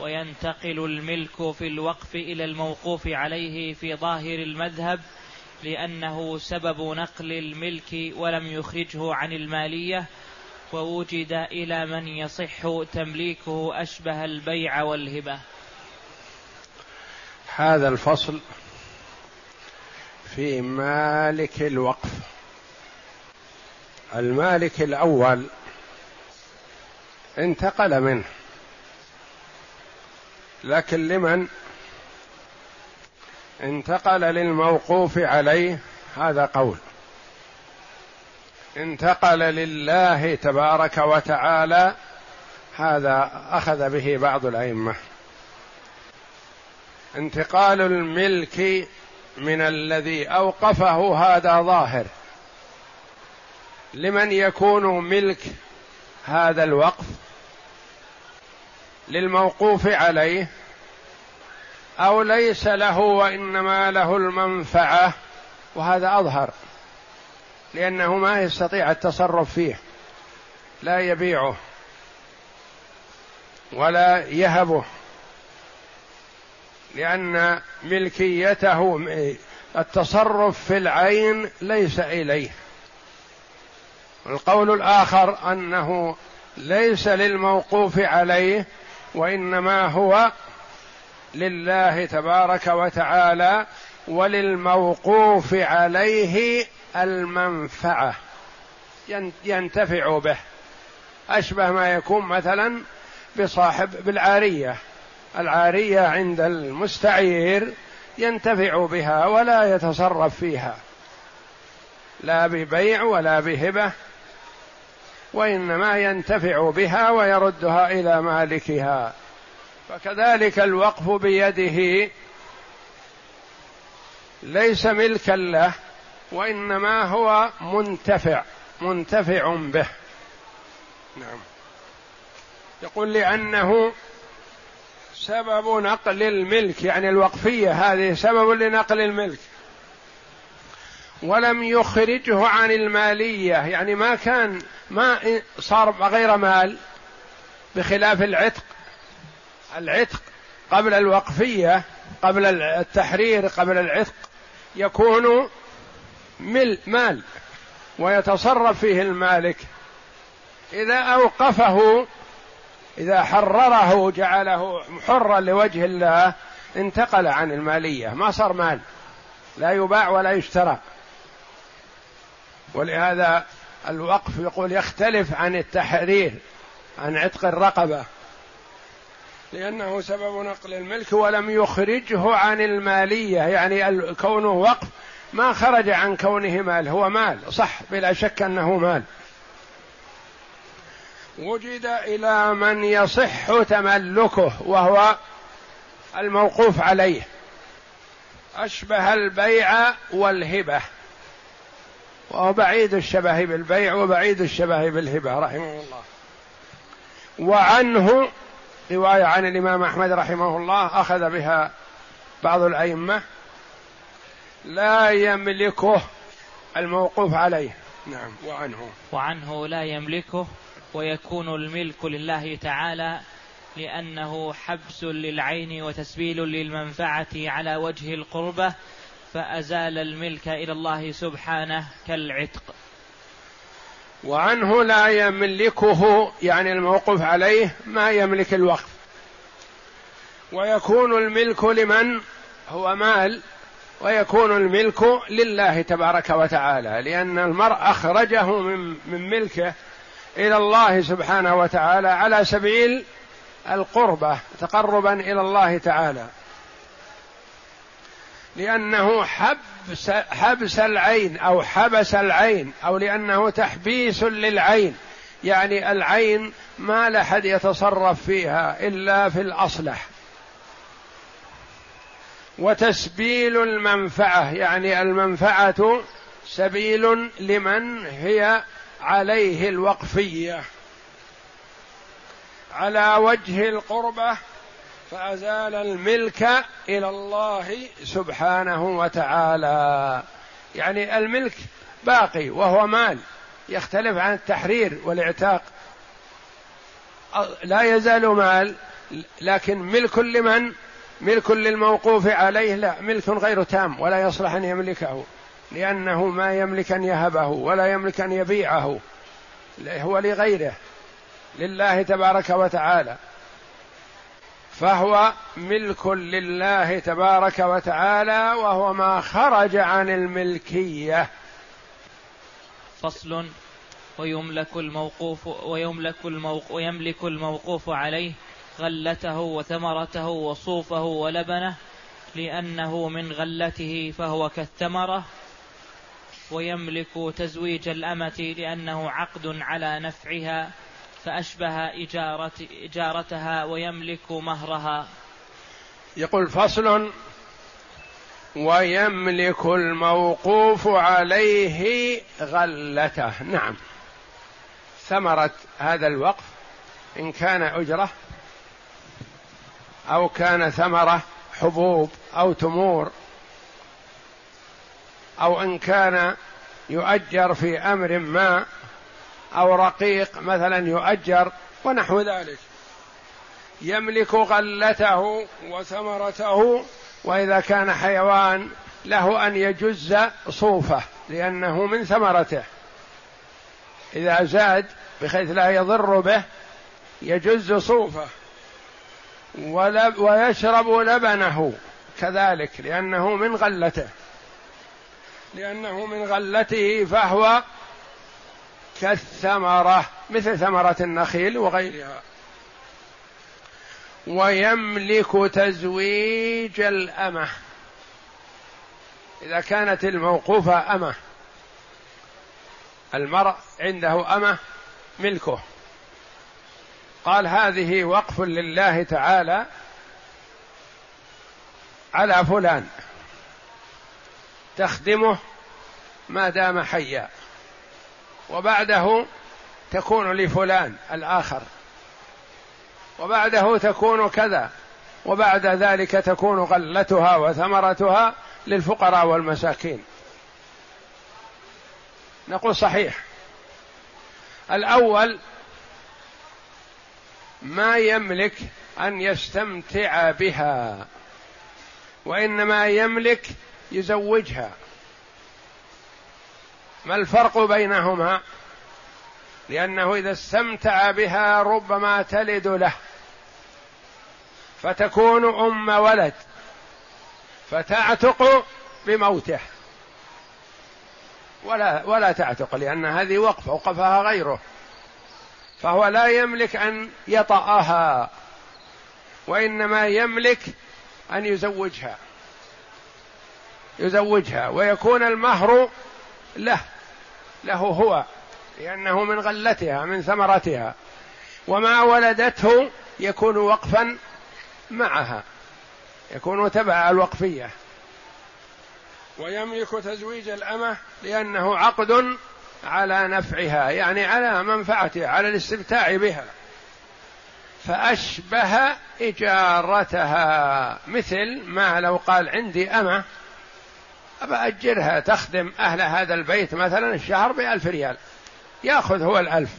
وينتقل الملك في الوقف إلى الموقوف عليه في ظاهر المذهب لأنه سبب نقل الملك ولم يخرجه عن المالية ووجد إلى من يصح تمليكه أشبه البيع والهبة. هذا الفصل في مالك الوقف. المالك الأول انتقل منه. لكن لمن انتقل للموقوف عليه هذا قول. انتقل لله تبارك وتعالى هذا أخذ به بعض الأئمة. انتقال الملك من الذي أوقفه هذا ظاهر. لمن يكون ملك هذا الوقف؟ للموقوف عليه أو ليس له وإنما له المنفعة وهذا أظهر لأنه ما يستطيع التصرف فيه لا يبيعه ولا يهبه لأن ملكيته التصرف في العين ليس إليه. القول الآخر أنه ليس للموقوف عليه وإنما هو لله تبارك وتعالى وللموقوف عليه المنفعة. ينتفع به. أشبه ما يكون مثلا بصاحب بالعارية. العارية عند المستعير ينتفع بها ولا يتصرف فيها. لا ببيع ولا بهبة. وإنما ينتفع بها ويردها إلى مالكها. فكذلك الوقف بيده ليس ملكا له وإنما هو منتفع منتفع به. نعم. يقول لأنه سبب نقل الملك يعني الوقفية هذه سبب لنقل الملك. ولم يخرجه عن المالية يعني ما كان ما صار غير مال بخلاف العتق. العتق قبل الوقفية قبل التحرير قبل العتق يكون مل مال ويتصرف فيه المالك. إذا أوقفه إذا حرره جعله حرا لوجه الله انتقل عن المالية. ما صار مال. لا يباع ولا يشترى. ولهذا الوقف يقول يختلف عن التحرير عن عتق الرقبة لأنه سبب نقل الملك ولم يخرجه عن المالية يعني كونه وقف ما خرج عن كونه مال هو مال صح بلا شك أنه مال. وجد إلى من يصح تملكه وهو الموقوف عليه. أشبه البيع والهبة. وهو بعيد الشبه بالبيع وبعيد الشبه بالهبة رحمه الله. وعنه رواية عن الإمام أحمد رحمه الله أخذ بها بعض الأئمة. لا يملكه الموقوف عليه. نعم وعنه. وعنه لا يملكه ويكون الملك لله تعالى لأنه حبس للعين وتسبيل للمنفعة على وجه القربة فأزال الملك إلى الله سبحانه كالعتق. وعنه لا يملكه يعني الموقوف عليه ما يملك الوقف. ويكون الملك لمن؟ هو مال. ويكون الملك لله تبارك وتعالى لأن المرء أخرجه من من ملكه إلى الله سبحانه وتعالى على سبيل القربة تقربا إلى الله تعالى. لأنه حبس حبس العين أو حبس العين أو لأنه تحبيس للعين. يعني العين ما لحد يتصرف فيها إلا في الأصلح. وتسبيل المنفعة يعني المنفعة سبيل لمن هي عليه الوقفية. على وجه القربة فأزال الملك إلى الله سبحانه وتعالى. يعني الملك باقي وهو مال يختلف عن التحرير والإعتاق. لا يزال مال لكن ملك لمن؟ ملك للموقوف عليه. لا ملك غير تام ولا يصلح أن يملكه لأنه ما يملك أن يهبه ولا يملك أن يبيعه. هو لغيره لله تبارك وتعالى. فهو ملك لله تبارك وتعالى وهو ما خرج عن الملكية. فصل. ويملك الموقوف ويملك الموق ويملك الموقوف عليه غلته وثمرته وصوفه ولبنه لأنه من غلته فهو كالثمرة. ويملك تزويج الأمة لأنه عقد على نفعها. فأشبه إجارتها ويملك مهرها. يقول فصل ويملك الموقوف عليه غلته. نعم. ثمرة هذا الوقف إن كان أجرة أو كان ثمرة حبوب أو تمور أو إن كان يؤجر في أمر ما أو رقيق مثلا يؤجر ونحو ذلك. يملك غلته وثمرته وإذا كان حيوان له أن يجز صوفه لأنه من ثمرته. إذا زاد بحيث لا يضر به يجز صوفه. ويشرب لبنه كذلك لأنه من غلته. لأنه من غلته فهو كالثمرة مثل ثمرة النخيل وغيرها. ويملك تزويج الأمة. إذا كانت الموقوفة أمة المرء عنده أمة ملكه. قال هذه وقف لله تعالى على فلان تخدمه ما دام حيا. وبعده تكون لفلان الآخر. وبعده تكون كذا. وبعد ذلك تكون غلتها وثمرتها للفقراء والمساكين. نقول صحيح. الأول ما يملك أن يستمتع بها وإنما يملك يزوجها. ما الفرق بينهما؟ لأنه إذا استمتع بها ربما تلد له. فتكون أم ولد. فتعتق بموته. ولا ولا تعتق لأن هذه وقف اوقفها غيره. فهو لا يملك أن يطأها وإنما يملك أن يزوجها. يزوجها ويكون المهر له. له هو لأنه من غلتها من ثمرتها. وما ولدته يكون وقفا معها يكون تبع الوقفية. ويملك تزويج الأمة لأنه عقد على نفعها يعني على منفعتها على الاستمتاع بها. فأشبه إجارتها. مثل ما لو قال عندي أمة أبأجرها تخدم أهل هذا البيت مثلا الشهر بألف ريال. يأخذ هو الألف.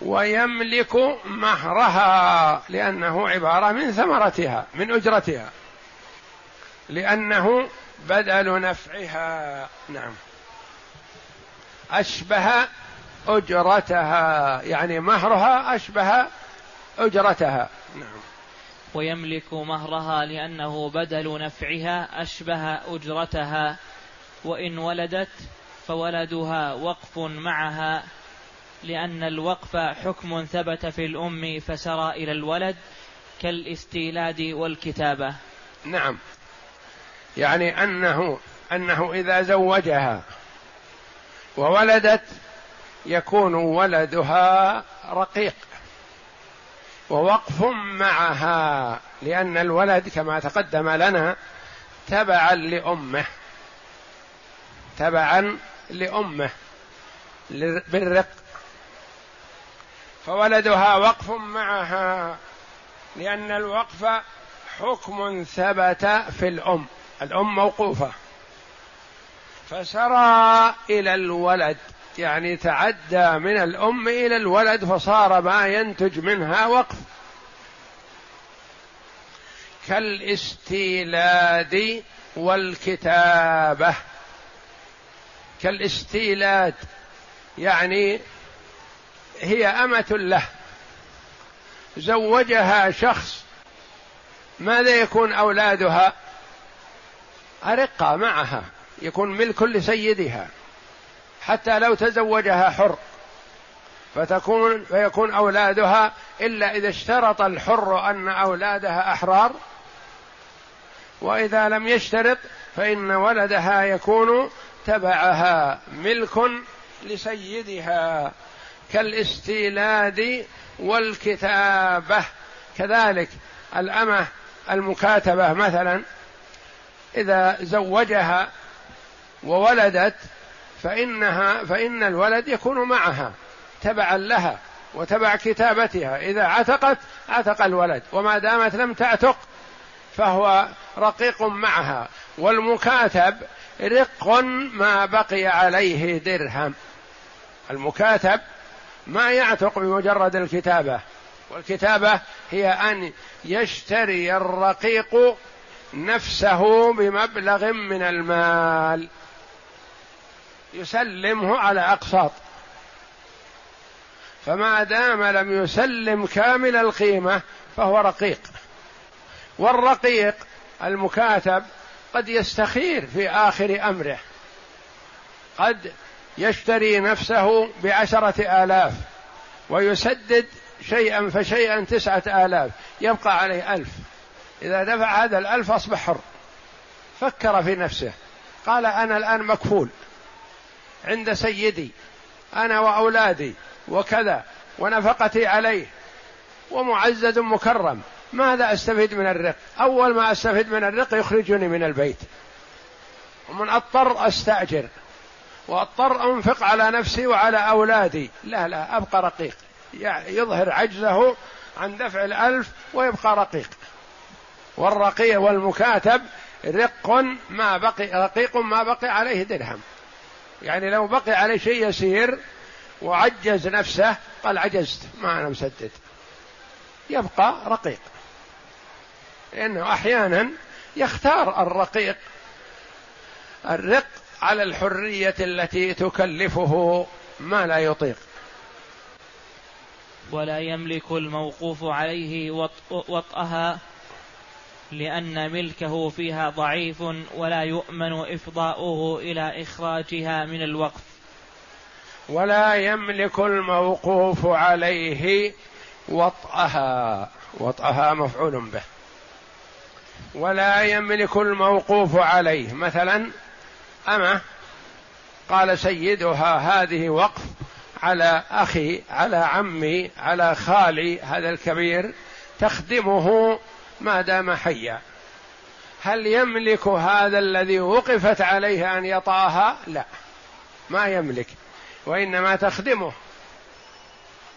ويملك مهرها لأنه عبارة من ثمرتها من أجرتها. لأنه بدل نفعها نعم. أشبه أجرتها يعني مهرها أشبه أجرتها نعم. ويملك مهرها لأنه بدل نفعها أشبه أجرتها وإن ولدت فولدها وقف معها لأن الوقف حكم ثبت في الأم فسرى إلى الولد كالاستيلاد والكتابة. نعم. يعني أنه أنه إذا زوجها وولدت يكون ولدها رقيق. ووقف معها لأن الولد كما تقدم لنا تبعا لأمه تبعا لأمه بالرق. فولدها وقف معها لأن الوقف حكم ثبت في الأم الأم موقوفة. فسرى إلى الولد. يعني تعدى من الأم إلى الولد فصار ما ينتج منها وقف. كالاستيلاد والكتابة. كالاستيلاد يعني هي أمة له. زوجها شخص ماذا يكون أولادها؟ أرقة معها يكون ملك لسيدها. حتى لو تزوجها حر. فتكون فيكون أولادها إلا إذا اشترط الحر أن أولادها أحرار. وإذا لم يشترط فإن ولدها يكون تبعها ملك لسيدها كالاستيلاد والكتابة. كذلك الأمة المكاتبة مثلا إذا زوجها وولدت فإنها فإن الولد يكون معها تبعا لها وتبع كتابتها. إذا عتقت عتق الولد وما دامت لم تعتق فهو رقيق معها. والمكاتب رق ما بقي عليه درهم. المكاتب ما يعتق بمجرد الكتابة والكتابة هي أن يشتري الرقيق نفسه بمبلغ من المال. يسلمه على أقساط. فما دام لم يسلم كامل القيمة فهو رقيق. والرقيق المكاتب قد يستخير في آخر أمره. قد يشتري نفسه بعشرة آلاف ويسدد شيئا فشيئا تسعة آلاف. يبقى عليه ألف. إذا دفع هذا الألف أصبح حر. فكر في نفسه. قال أنا الآن مكفول. عند سيدي أنا وأولادي وكذا ونفقتي عليه. ومعزز مكرم. ماذا أستفيد من الرق؟ أول ما أستفيد من الرق يخرجني من البيت. ومن أضطر أستأجر. وأضطر أنفق على نفسي وعلى أولادي. لا لا أبقى رقيق. يظهر عجزه عن دفع الألف ويبقى رقيق. والرقيق والمكاتب رق ما بقي رقيق ما بقي عليه درهم. يعني لو بقي عليه شيء يسير وعجز نفسه قال عجزت ما أنا مسدد. يبقى رقيق. لأنه أحيانا يختار الرقيق الرق على الحرية التي تكلفه ما لا يطيق. ولا يملك الموقوف عليه وطأها لأن ملكه فيها ضعيف ولا يؤمن إفضاؤه إلى إخراجها من الوقف. ولا يملك الموقوف عليه وطأها وطأها مفعول به. ولا يملك الموقوف عليه. مثلا أمة قال سيدها هذه وقف على أخي على عمي على خالي هذا الكبير تخدمه ما دام حيا. هل يملك هذا الذي وقفت عليه أن يطاها؟ لا. ما يملك وإنما تخدمه.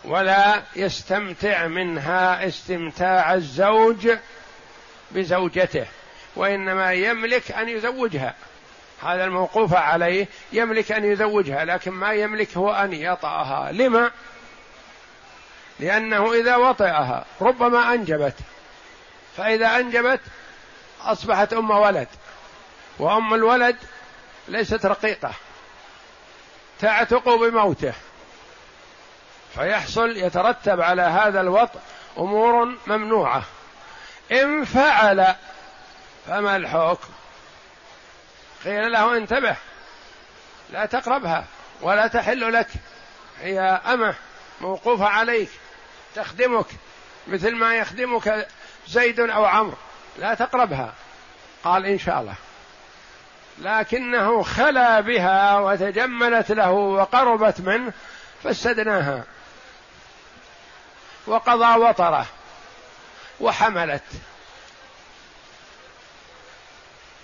ولا يستمتع منها استمتاع الزوج بزوجته وإنما يملك أن يزوجها. هذا الموقوف عليه يملك أن يزوجها لكن ما يملك هو أن يطأها. لما؟ لأنه إذا وطئها ربما أنجبت. فإذا أنجبت أصبحت أم ولد وأم الولد ليست رقيقة تعتق بموته فيحصل يترتب على هذا الوطء أمور ممنوعة. إن فعل فما الحكم؟ قيل له انتبه لا تقربها ولا تحل لك هي أمة موقوفة عليك تخدمك مثل ما يخدمك زيد أو عمرو لا تقربها. قال إن شاء الله. لكنه خلا بها وتجملت له وقربت منه فاستدناها. وقضى وطره وحملت.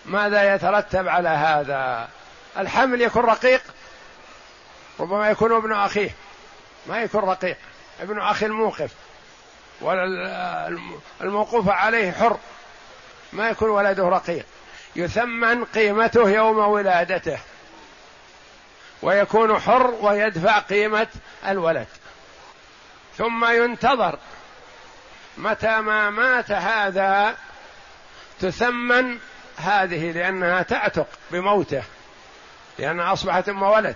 ماذا يترتب على هذا؟ الحمل يكون رقيق ربما يكون ابن أخيه. ما يكون رقيق ابن أخي الموقف. ولا الموقوف عليه حر. ما يكون ولده رقيق. يثمن قيمته يوم ولادته. ويكون حر ويدفع قيمة الولد. ثم ينتظر. متى ما مات هذا تثمن هذه لأنها تعتق بموته. لأنها أصبحت أم ولد.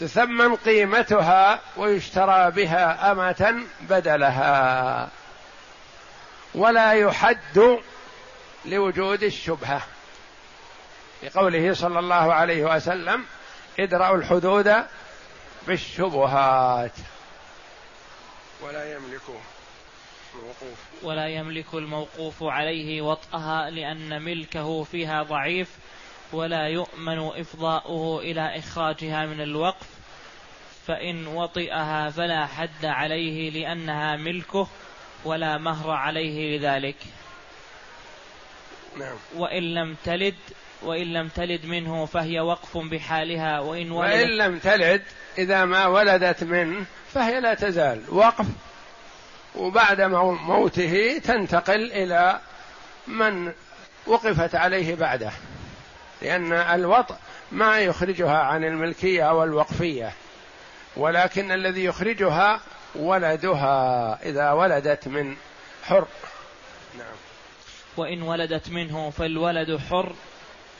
تثمن قيمتها ويشترى بها أمة بدلها. ولا يحد لوجود الشبهة. لقوله صلى الله عليه وسلم ادرأوا الحدود بالشبهات ولا يملك موقوف ولا يملك الموقوف عليه وطئها لأن ملكه فيها ضعيف. ولا يؤمن إفضاؤه إلى إخراجها من الوقف فإن وطئها فلا حد عليه لأنها ملكه ولا مهر عليه لذلك. نعم. وإن لم تلد وإن لم تلد منه فهي وقف بحالها وإن ولدت وإن لم تلد إذا ما ولدت منه فهي لا تزال وقف. وبعد موته تنتقل إلى من وقفت عليه بعده. لأن الوطء ما يخرجها عن الملكية والوقفية ولكن الذي يخرجها ولدها إذا ولدت من حر. نعم. وإن ولدت منه فالولد حر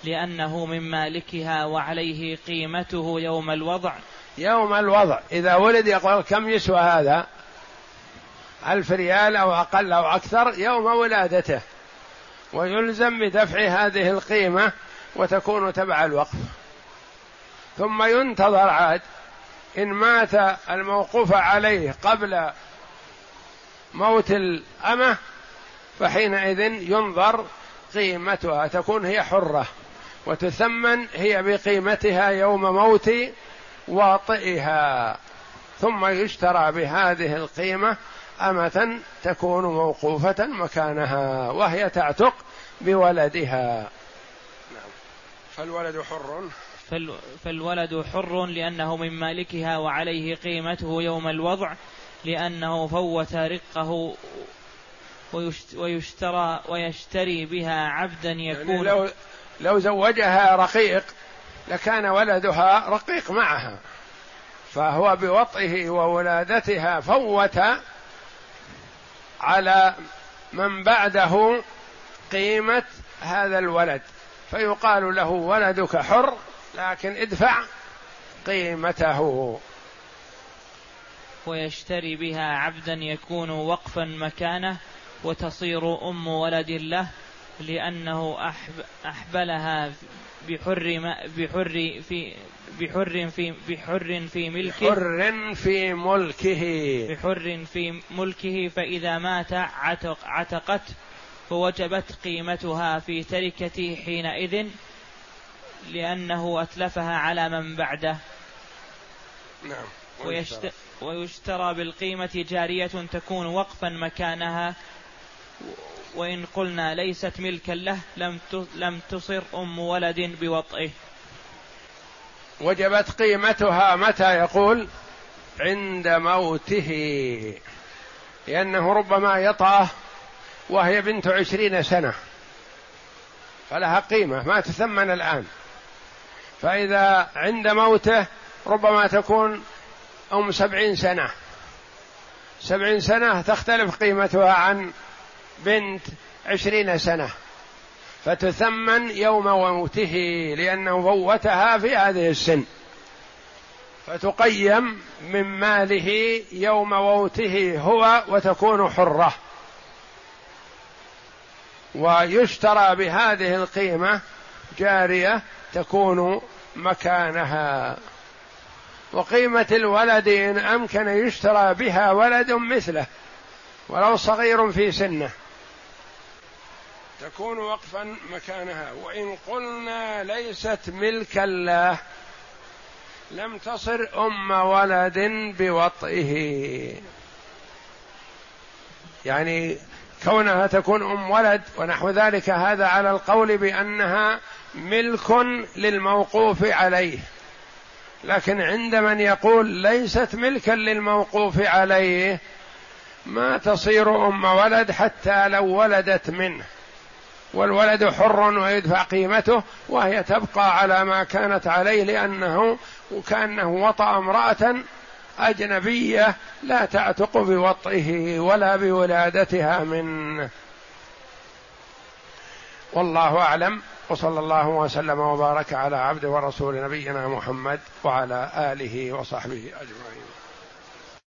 لأنه من مالكها وعليه قيمته يوم الوضع. يوم الوضع. إذا ولد يقول كم يسوى هذا؟ ألف ريال أو أقل أو أكثر يوم ولادته. ويلزم بدفع هذه القيمة وتكون تبع الوقف ثم ينتظر عاد إن مات الموقوف عليه قبل موت الأمة فحينئذ ينظر قيمتها تكون هي حرة وتثمن هي بقيمتها يوم موت واطئها. ثم يشترى بهذه القيمة أمة تكون موقوفة مكانها وهي تعتق بولدها. فالولد حر. فالولد حر لأنه من مالكها وعليه قيمته يوم الوضع لأنه فوت رقه ويشترى ويشتري بها عبدا يعني يكون يعني لو لو زوجها رقيق لكان ولدها رقيق معها. فهو بوطئه وولادتها فوت على من بعده قيمة هذا الولد. فيقال له ولدك حر لكن ادفع قيمته. ويشتري بها عبدا يكون وقفا مكانه وتصير أم ولد له لأنه أحبلها بحر ما بحر في بحر في بحر في ملكه. بحر في ملكه. بحر في ملكه فإذا مات عتق عتقت فوجبت قيمتها في تركته حينئذ لأنه أتلفها على من بعده. نعم. ويشترى, ويشترى بالقيمة جارية تكون وقفا مكانها. وإن قلنا ليست ملكا له لم لم تصر أم ولد بوطئه. وجبت قيمتها متى يقول؟ عند موته. لأنه ربما يطأه وهي بنت عشرين سنة. فلها قيمة ما تثمن الآن. فإذا عند موته ربما تكون أم سبعين سنة. سبعين سنة تختلف قيمتها عن بنت عشرين سنة. فتثمن يوم موته لأنه فوتها في هذه السن. فتقيم من ماله يوم موته هو وتكون حرة. ويشترى بهذه القيمة جارية تكون مكانها. وقيمة الولد إن أمكن يشترى بها ولد مثله ولو صغير في سنه. تكون وقفا مكانها. وإن قلنا ليست ملكا له لم تصر أم ولد بوطئه. يعني كونها تكون أم ولد ونحو ذلك هذا على القول بأنها ملك للموقوف عليه. لكن عند من يقول ليست ملكا للموقوف عليه ما تصير أم ولد حتى لو ولدت منه. والولد حر ويدفع قيمته وهي تبقى على ما كانت عليه لأنه كأنه وطأ امرأة أجنبية لا تعتق بوطئه ولا بولادتها منه والله أعلم. وصلى الله وسلم وبارك على عبد ورسول نبينا محمد وعلى آله وصحبه أجمعين.